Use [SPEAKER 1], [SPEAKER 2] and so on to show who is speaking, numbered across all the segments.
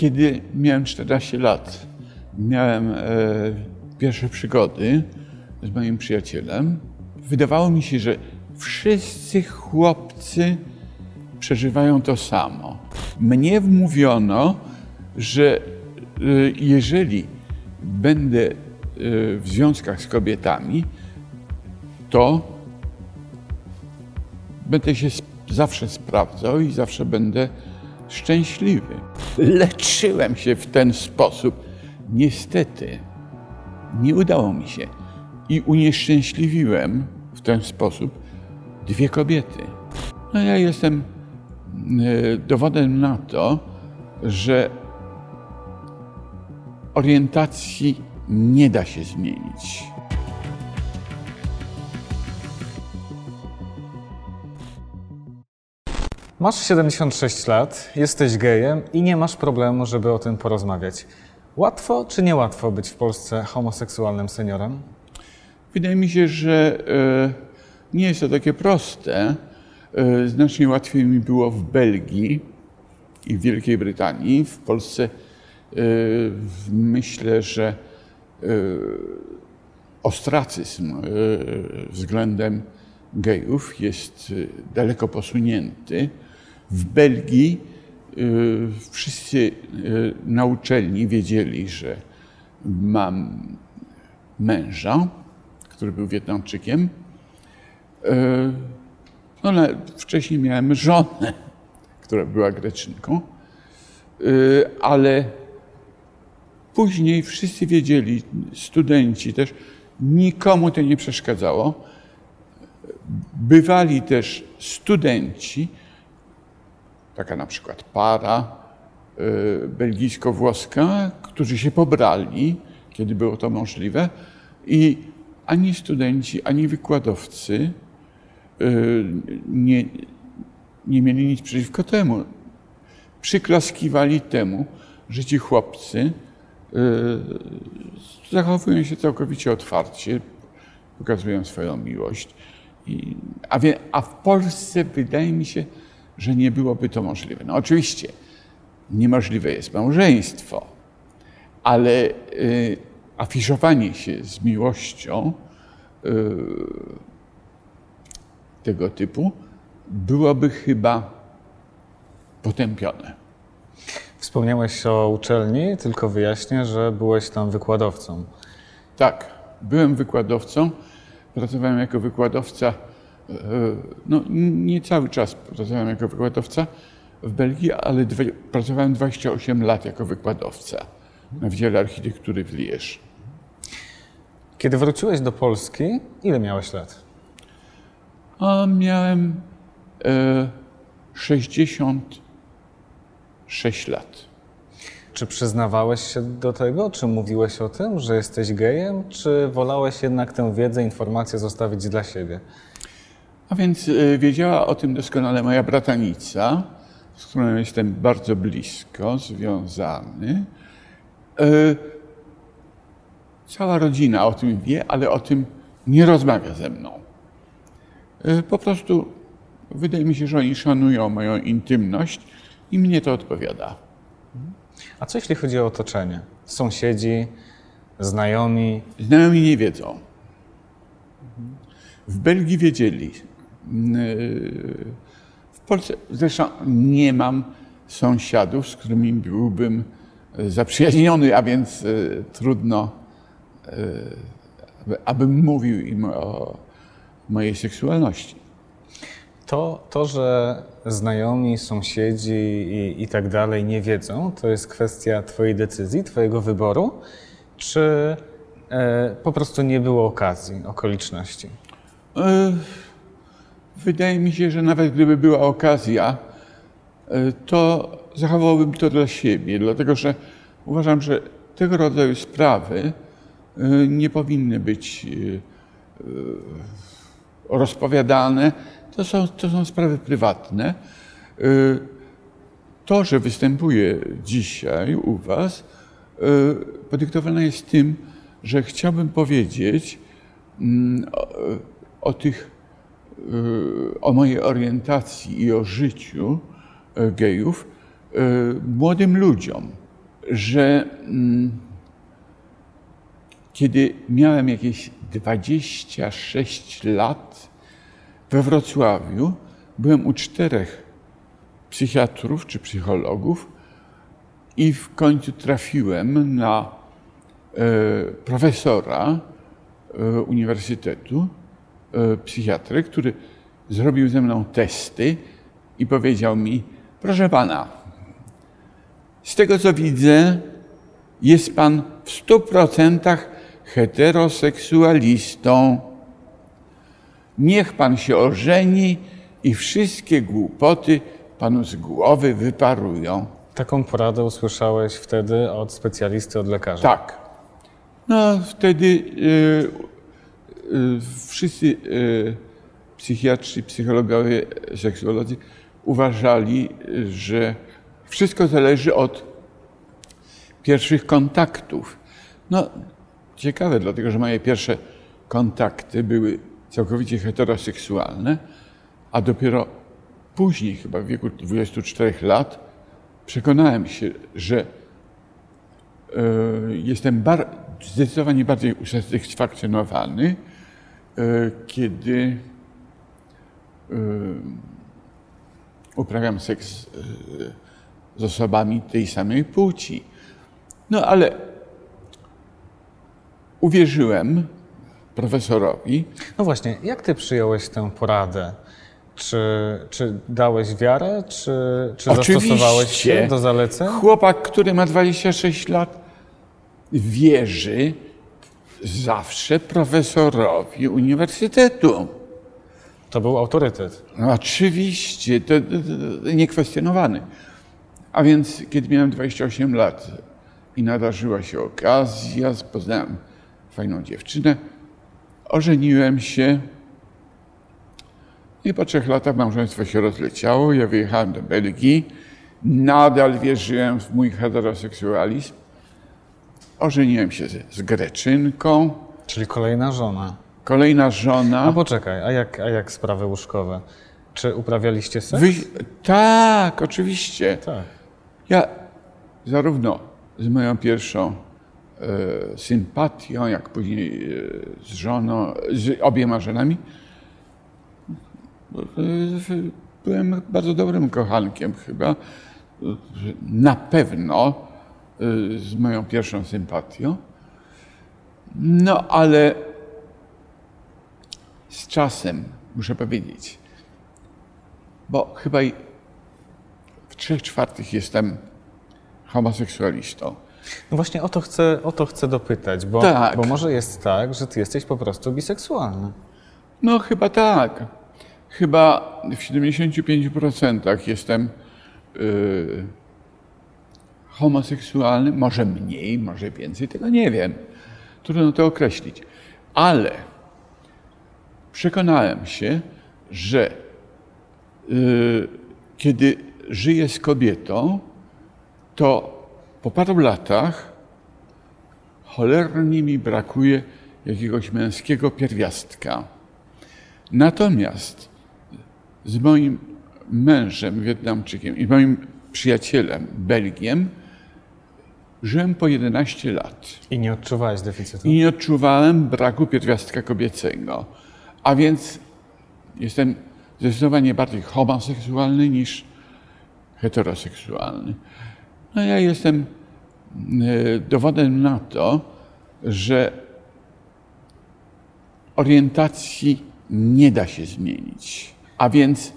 [SPEAKER 1] Kiedy miałem 14 lat, miałem e, pierwsze przygody z moim przyjacielem. Wydawało mi się, że wszyscy chłopcy przeżywają to samo. Mnie wmówiono, że e, jeżeli będę e, w związkach z kobietami, to będę się zawsze sprawdzał i zawsze będę szczęśliwy. Leczyłem się w ten sposób. Niestety nie udało mi się i unieszczęśliwiłem w ten sposób dwie kobiety. No ja jestem e, dowodem na to, że orientacji nie da się zmienić.
[SPEAKER 2] Masz 76 lat, jesteś gejem i nie masz problemu, żeby o tym porozmawiać. Łatwo czy niełatwo być w Polsce homoseksualnym seniorem?
[SPEAKER 1] Wydaje mi się, że e, nie jest to takie proste. E, Znacznie łatwiej mi było w Belgii i w Wielkiej Brytanii. W Polsce e, myślę, że ostracyzm względem gejów jest daleko posunięty. W Belgii e, wszyscy e, na uczelni wiedzieli, że mam męża, który był Wietnamczykiem. No, ale wcześniej miałem żonę, która była Greczynką, ale później wszyscy wiedzieli, studenci też, nikomu to nie przeszkadzało. Bywali też studenci, taka na przykład para e, belgijsko-włoska, którzy się pobrali, kiedy było to możliwe, i ani studenci, ani wykładowcy e, nie, nie mieli nic przeciwko temu. Przyklaskiwali temu, że ci chłopcy e, zachowują się całkowicie otwarcie, pokazują swoją miłość. A, a w Polsce wydaje mi się, że nie byłoby to możliwe. No oczywiście niemożliwe jest małżeństwo, ale y, afiszowanie się z miłością y, tego typu byłoby chyba potępione.
[SPEAKER 2] Wspomniałeś o uczelni, tylko wyjaśnię, że byłeś tam wykładowcą.
[SPEAKER 1] Tak, byłem wykładowcą, pracowałem jako wykładowca, no nie cały czas pracowałem jako wykładowca w Belgii, ale dwie, pracowałem 28 lat jako wykładowca na Wydziale Architektury w Liège.
[SPEAKER 2] Kiedy wróciłeś do Polski, ile miałeś lat?
[SPEAKER 1] A miałem e, 66 lat.
[SPEAKER 2] Czy przyznawałeś się do tego? Czy mówiłeś o tym, że jesteś gejem? Czy wolałeś jednak tę wiedzę, informację zostawić dla siebie?
[SPEAKER 1] A więc e, wiedziała o tym doskonale moja bratanica, z którą jestem bardzo blisko związany. E, Cała rodzina o tym wie, ale o tym nie rozmawia ze mną. E, Po prostu wydaje mi się, że oni szanują moją intymność i mnie to odpowiada.
[SPEAKER 2] A co jeśli chodzi o otoczenie? Sąsiedzi, znajomi?
[SPEAKER 1] Znajomi nie wiedzą. W Belgii wiedzieli. Yy, W Polsce zresztą nie mam sąsiadów, z którymi byłbym zaprzyjaźniony, a więc yy, trudno, aby- abym mówił im o mojej seksualności.
[SPEAKER 2] To, to że znajomi, sąsiedzi i, i tak dalej nie wiedzą, to jest kwestia Twojej decyzji, Twojego wyboru, czy e, po prostu nie było okazji, okoliczności?
[SPEAKER 1] Yy, Wydaje mi się, że nawet gdyby była okazja, yy, to zachowałbym to dla siebie, dlatego że uważam, że tego rodzaju sprawy yy, nie powinny być yy, rozpowiadane. To są, to są sprawy prywatne. To, że występuję dzisiaj u Was, podyktowane jest tym, że chciałbym powiedzieć mm, o, o tych, o mojej orientacji i o życiu yy, gejów yy, młodym ludziom. że mm, kiedy miałem jakieś 26 lat we Wrocławiu, byłem u czterech psychiatrów czy psychologów i w końcu trafiłem na profesora uniwersytetu, e, psychiatrę, który zrobił ze mną testy i powiedział mi, proszę pana, z tego co widzę, jest pan w stu procentach heteroseksualistą. Niech pan się ożeni i wszystkie głupoty panu z głowy wyparują.
[SPEAKER 2] Taką poradę usłyszałeś wtedy od specjalisty, od lekarza.
[SPEAKER 1] Tak. No wtedy y, wszyscy y, psychiatrzy, psychologowie, seksuolodzy uważali, że wszystko zależy od pierwszych kontaktów. No ciekawe, dlatego że moje pierwsze kontakty były całkowicie heteroseksualne, a dopiero później, chyba w wieku 24 lat, przekonałem się, że e, jestem bar- zdecydowanie bardziej usatysfakcjonowany, kiedy e, uprawiam seks z osobami tej samej płci. No ale uwierzyłem profesorowi,
[SPEAKER 2] No właśnie, jak ty przyjąłeś tę poradę? Czy, czy dałeś wiarę, czy, czy
[SPEAKER 1] Oczywiście.
[SPEAKER 2] zastosowałeś się do zaleceń?
[SPEAKER 1] Chłopak, który ma 26 lat, wierzy zawsze profesorowi uniwersytetu.
[SPEAKER 2] To był autorytet.
[SPEAKER 1] No oczywiście, to, to, to niekwestionowany. A więc, kiedy miałem 28 lat i nadarzyła się okazja, poznałem fajną dziewczynę, ożeniłem się i po trzech latach małżeństwo się rozleciało. Ja wyjechałem do Belgii. Nadal wierzyłem w mój heteroseksualizm. Ożeniłem się z, Greczynką.
[SPEAKER 2] Czyli kolejna żona.
[SPEAKER 1] Kolejna
[SPEAKER 2] A
[SPEAKER 1] żona.
[SPEAKER 2] poczekaj, a jak, a jak sprawy łóżkowe? Czy uprawialiście seks?
[SPEAKER 1] Wy... Tak, oczywiście.
[SPEAKER 2] Tak.
[SPEAKER 1] Ja zarówno z moją pierwszą e, sympatią, jak później e, z żoną, z obiema żonami, e, byłem bardzo dobrym kochankiem chyba. E, Na pewno z moją pierwszą sympatią. No ale z czasem, muszę powiedzieć, bo chyba w trzech czwartych jestem homoseksualistą.
[SPEAKER 2] No właśnie o to chcę, o to chcę dopytać, bo,
[SPEAKER 1] Tak.
[SPEAKER 2] bo może jest tak, że ty jesteś po prostu biseksualny.
[SPEAKER 1] No chyba tak. Chyba w 75% jestem y, homoseksualny, może mniej, może więcej, tego nie wiem. Trudno to określić. Ale przekonałem się, że y, kiedy żyję z kobietą, to po paru latach cholernie mi brakuje jakiegoś męskiego pierwiastka. Natomiast z moim mężem Wietnamczykiem i moim przyjacielem Belgiem żyłem po 11 lat
[SPEAKER 2] I nie odczuwałeś deficytu.
[SPEAKER 1] i nie odczuwałem braku pierwiastka kobiecego. A więc jestem zdecydowanie bardziej homoseksualny niż heteroseksualny. No ja jestem e, dowodem na to, że orientacji nie da się zmienić. A więc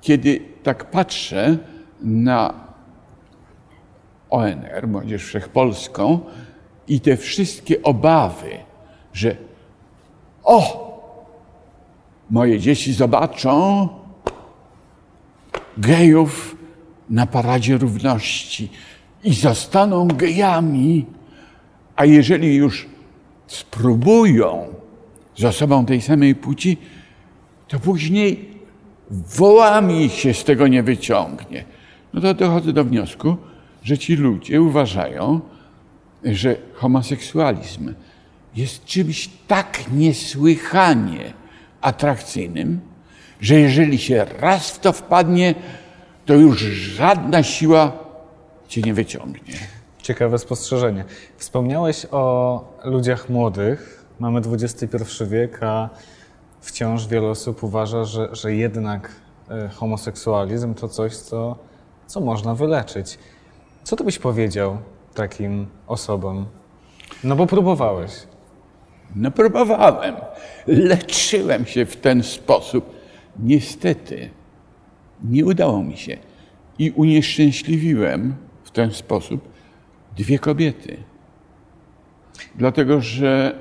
[SPEAKER 1] kiedy tak patrzę na ONR, Młodzież Wszechpolską i te wszystkie obawy, że o, moje dzieci zobaczą gejów na paradzie równości i zostaną gejami, a jeżeli już spróbują z osobą tej samej płci, to później wołami się z tego nie wyciągnie. No to dochodzę do wniosku, że ci ludzie uważają, że homoseksualizm jest czymś tak niesłychanie atrakcyjnym, że jeżeli się raz w to wpadnie, to już żadna siła cię nie wyciągnie.
[SPEAKER 2] Ciekawe spostrzeżenie. Wspomniałeś o ludziach młodych. Mamy XXI wiek, a wciąż wiele osób uważa, że, że jednak e, homoseksualizm to coś, co, co można wyleczyć. Co ty byś powiedział takim osobom? No bo próbowałeś.
[SPEAKER 1] No próbowałem. Leczyłem się w ten sposób. Niestety nie udało mi się. I unieszczęśliwiłem w ten sposób dwie kobiety. Dlatego, że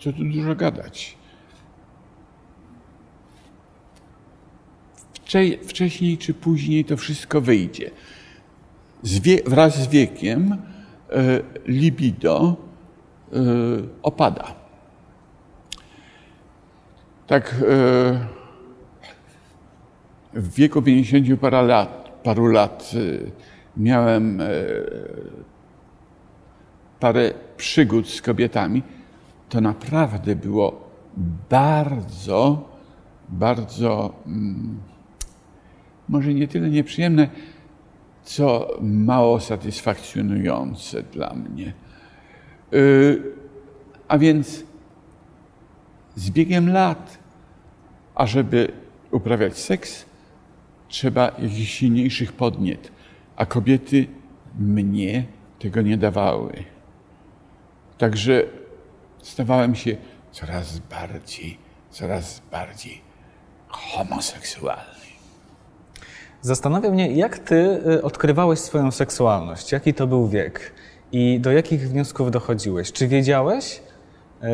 [SPEAKER 1] co tu dużo gadać. Wcze- Wcześniej czy później to wszystko wyjdzie. Wraz z wiekiem e, libido e, opada. Tak e, w wieku 50 paru lat, paru lat miałem parę przygód z kobietami. To naprawdę było bardzo, bardzo, mm, może nie tyle nieprzyjemne, co mało satysfakcjonujące dla mnie. Y, A więc z biegiem lat, ażeby uprawiać seks, trzeba jakichś silniejszych podniet, a kobiety mnie tego nie dawały. Także stawałem się coraz bardziej, coraz bardziej homoseksualny.
[SPEAKER 2] Zastanawia mnie, jak ty y, odkrywałeś swoją seksualność? Jaki to był wiek? I do jakich wniosków dochodziłeś? Czy wiedziałeś,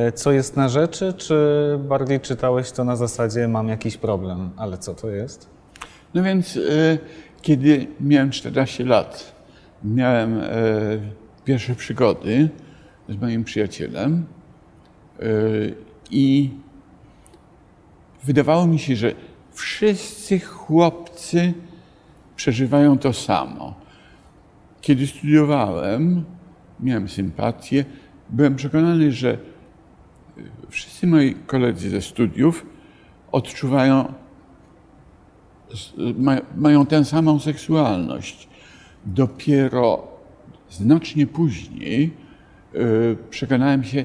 [SPEAKER 2] y, co jest na rzeczy, czy bardziej czytałeś to na zasadzie mam jakiś problem, ale co to jest?
[SPEAKER 1] No więc, e, kiedy miałem 14 lat, miałem pierwsze przygody z moim przyjacielem i wydawało mi się, że wszyscy chłopcy przeżywają to samo. Kiedy studiowałem, miałem sympatię, byłem przekonany, że wszyscy moi koledzy ze studiów odczuwają ma, mają tę samą seksualność. Dopiero znacznie później y, przekonałem się,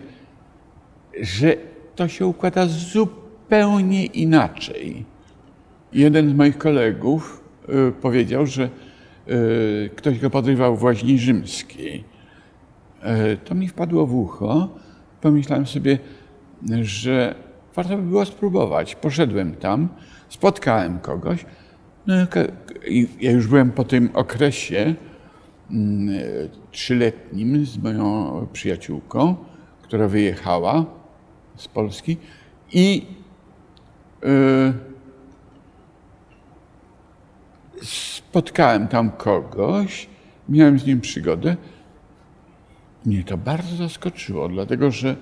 [SPEAKER 1] że to się układa zupełnie inaczej. Jeden z moich kolegów powiedział, że y, ktoś go podrywał w łaźni rzymskiej. Y, to mi wpadło w ucho. Pomyślałem sobie, że warto by było spróbować. Poszedłem tam, spotkałem kogoś. No, ja już byłem po tym okresie mm, trzyletnim z moją przyjaciółką, która wyjechała z Polski i y, spotkałem tam kogoś, miałem z nim przygodę. Mnie to bardzo zaskoczyło, dlatego że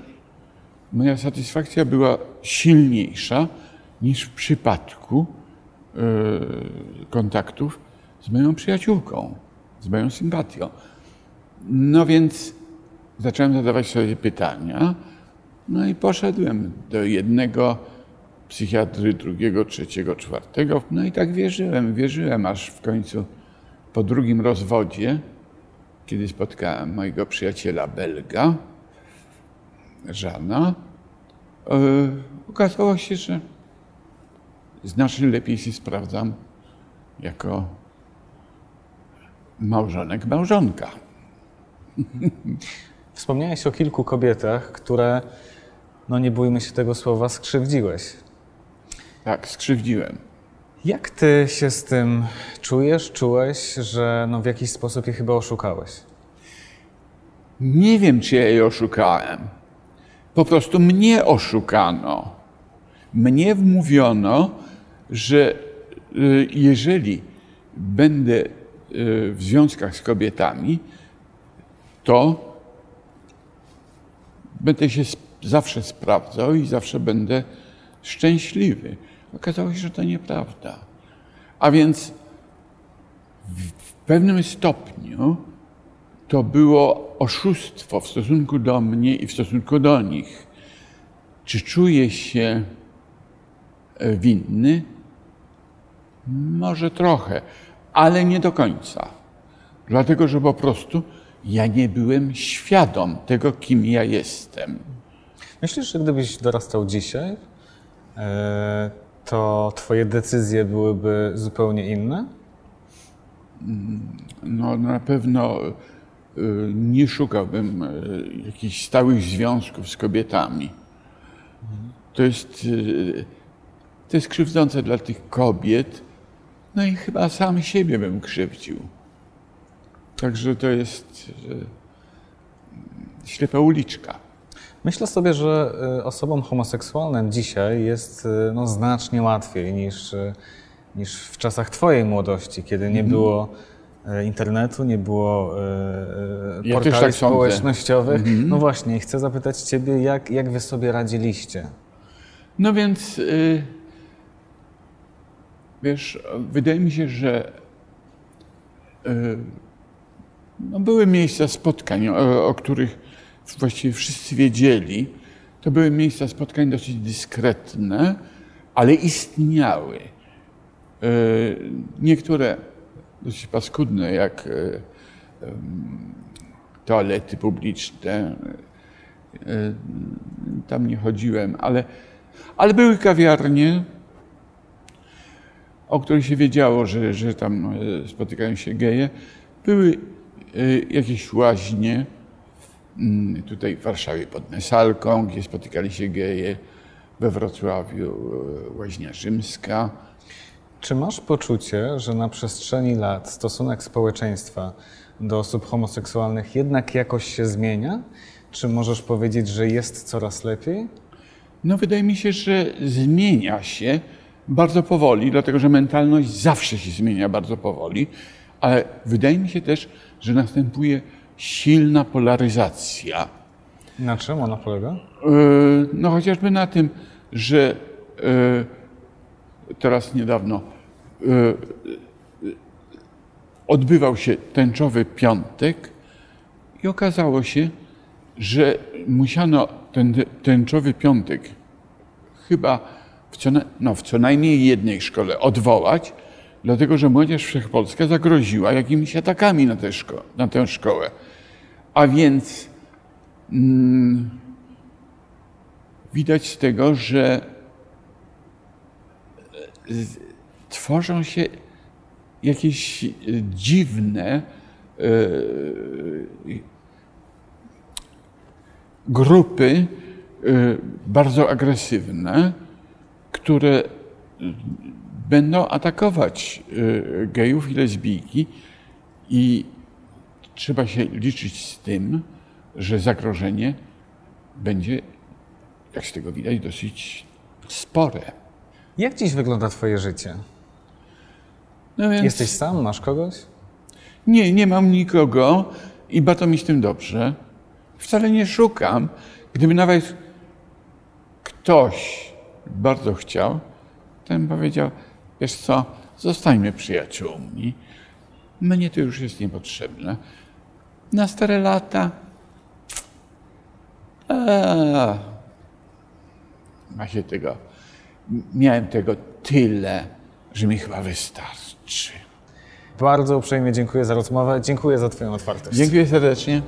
[SPEAKER 1] moja satysfakcja była silniejsza niż w przypadku e, kontaktów z moją przyjaciółką, z moją sympatią. No więc zacząłem zadawać sobie pytania, no i poszedłem do jednego psychiatry, drugiego, trzeciego, czwartego. No i tak wierzyłem, wierzyłem, aż w końcu po drugim rozwodzie, kiedy spotkałem mojego przyjaciela Belga, Żana, e, okazało się, że znacznie lepiej się sprawdzam jako małżonek, małżonka.
[SPEAKER 2] Wspomniałeś o kilku kobietach, które, no nie bójmy się tego słowa, skrzywdziłeś.
[SPEAKER 1] Tak, skrzywdziłem.
[SPEAKER 2] Jak ty się z tym czujesz, czułeś, że no w jakiś sposób je chyba oszukałeś?
[SPEAKER 1] Nie wiem, czy ja jej oszukałem. Po prostu mnie oszukano. Mnie wmówiono, że y, jeżeli będę y, w związkach z kobietami, to będę się zawsze sprawdzał i zawsze będę szczęśliwy. Okazało się, że to nieprawda. A więc w, pewnym stopniu to było oszustwo w stosunku do mnie i w stosunku do nich. Czy czuję się e, winny? Może trochę, ale nie do końca. Dlatego, że po prostu ja nie byłem świadom tego, kim ja jestem.
[SPEAKER 2] Myślisz, że gdybyś dorastał dzisiaj, e, to twoje decyzje byłyby zupełnie inne?
[SPEAKER 1] No, na pewno y, nie szukałbym y, jakichś stałych związków z kobietami. To jest, y, to jest krzywdzące dla tych kobiet. No i chyba sam siebie bym krzywdził. Także to jest ślepa uliczka.
[SPEAKER 2] Myślę sobie, że y, osobom homoseksualnym dzisiaj jest y, no, znacznie łatwiej niż, y, niż w czasach Twojej młodości, kiedy nie było y, internetu, nie było
[SPEAKER 1] Ja
[SPEAKER 2] portali
[SPEAKER 1] tak
[SPEAKER 2] społecznościowych. No właśnie, chcę zapytać Ciebie, jak, jak Wy sobie radziliście?
[SPEAKER 1] No więc, y, wiesz, wydaje mi się, że y, no były miejsca spotkań, o, o których właściwie wszyscy wiedzieli. To były miejsca spotkań dosyć dyskretne, ale istniały. Y, Niektóre dosyć paskudne, jak em, toalety publiczne, y, tam nie chodziłem, ale, ale były kawiarnie, o których się wiedziało, że, że tam e, spotykają się geje. Były e, jakieś łaźnie, tutaj w Warszawie pod Nesalką, gdzie spotykali się geje, we Wrocławiu e, łaźnia rzymska.
[SPEAKER 2] Czy masz poczucie, że na przestrzeni lat stosunek społeczeństwa do osób homoseksualnych jednak jakoś się zmienia? Czy możesz powiedzieć, że jest coraz lepiej?
[SPEAKER 1] No wydaje mi się, że zmienia się bardzo powoli, dlatego że mentalność zawsze się zmienia bardzo powoli, ale wydaje mi się też, że następuje silna polaryzacja.
[SPEAKER 2] Na czym ona polega?
[SPEAKER 1] E, No chociażby na tym, że e, teraz niedawno e, odbywał się tęczowy piątek i okazało się, że musiano ten tęczowy piątek chyba w co, no, w co najmniej jednej szkole odwołać, dlatego że Młodzież Wszechpolska zagroziła jakimiś atakami na szko- na tę szkołę. A więc widać z tego, że e, tworzą się jakieś dziwne e, grupy e, bardzo agresywne, które będą atakować gejów i lesbijki i trzeba się liczyć z tym, że zagrożenie będzie, jak z tego widać, dosyć spore.
[SPEAKER 2] Jak dziś wygląda Twoje życie?
[SPEAKER 1] No więc
[SPEAKER 2] Jesteś sam? Masz kogoś?
[SPEAKER 1] nie, nie mam nikogo i bardzo mi z tym dobrze. Wcale nie szukam. Gdyby nawet ktoś bardzo chciał, bym powiedział, wiesz co, zostańmy przyjaciółmi. Mnie to już jest niepotrzebne. Na stare lata a, ma się tego, miałem tego tyle, że mi chyba wystarczy.
[SPEAKER 2] Bardzo uprzejmie dziękuję za rozmowę. Dziękuję za Twoją otwartość.
[SPEAKER 1] Dziękuję serdecznie.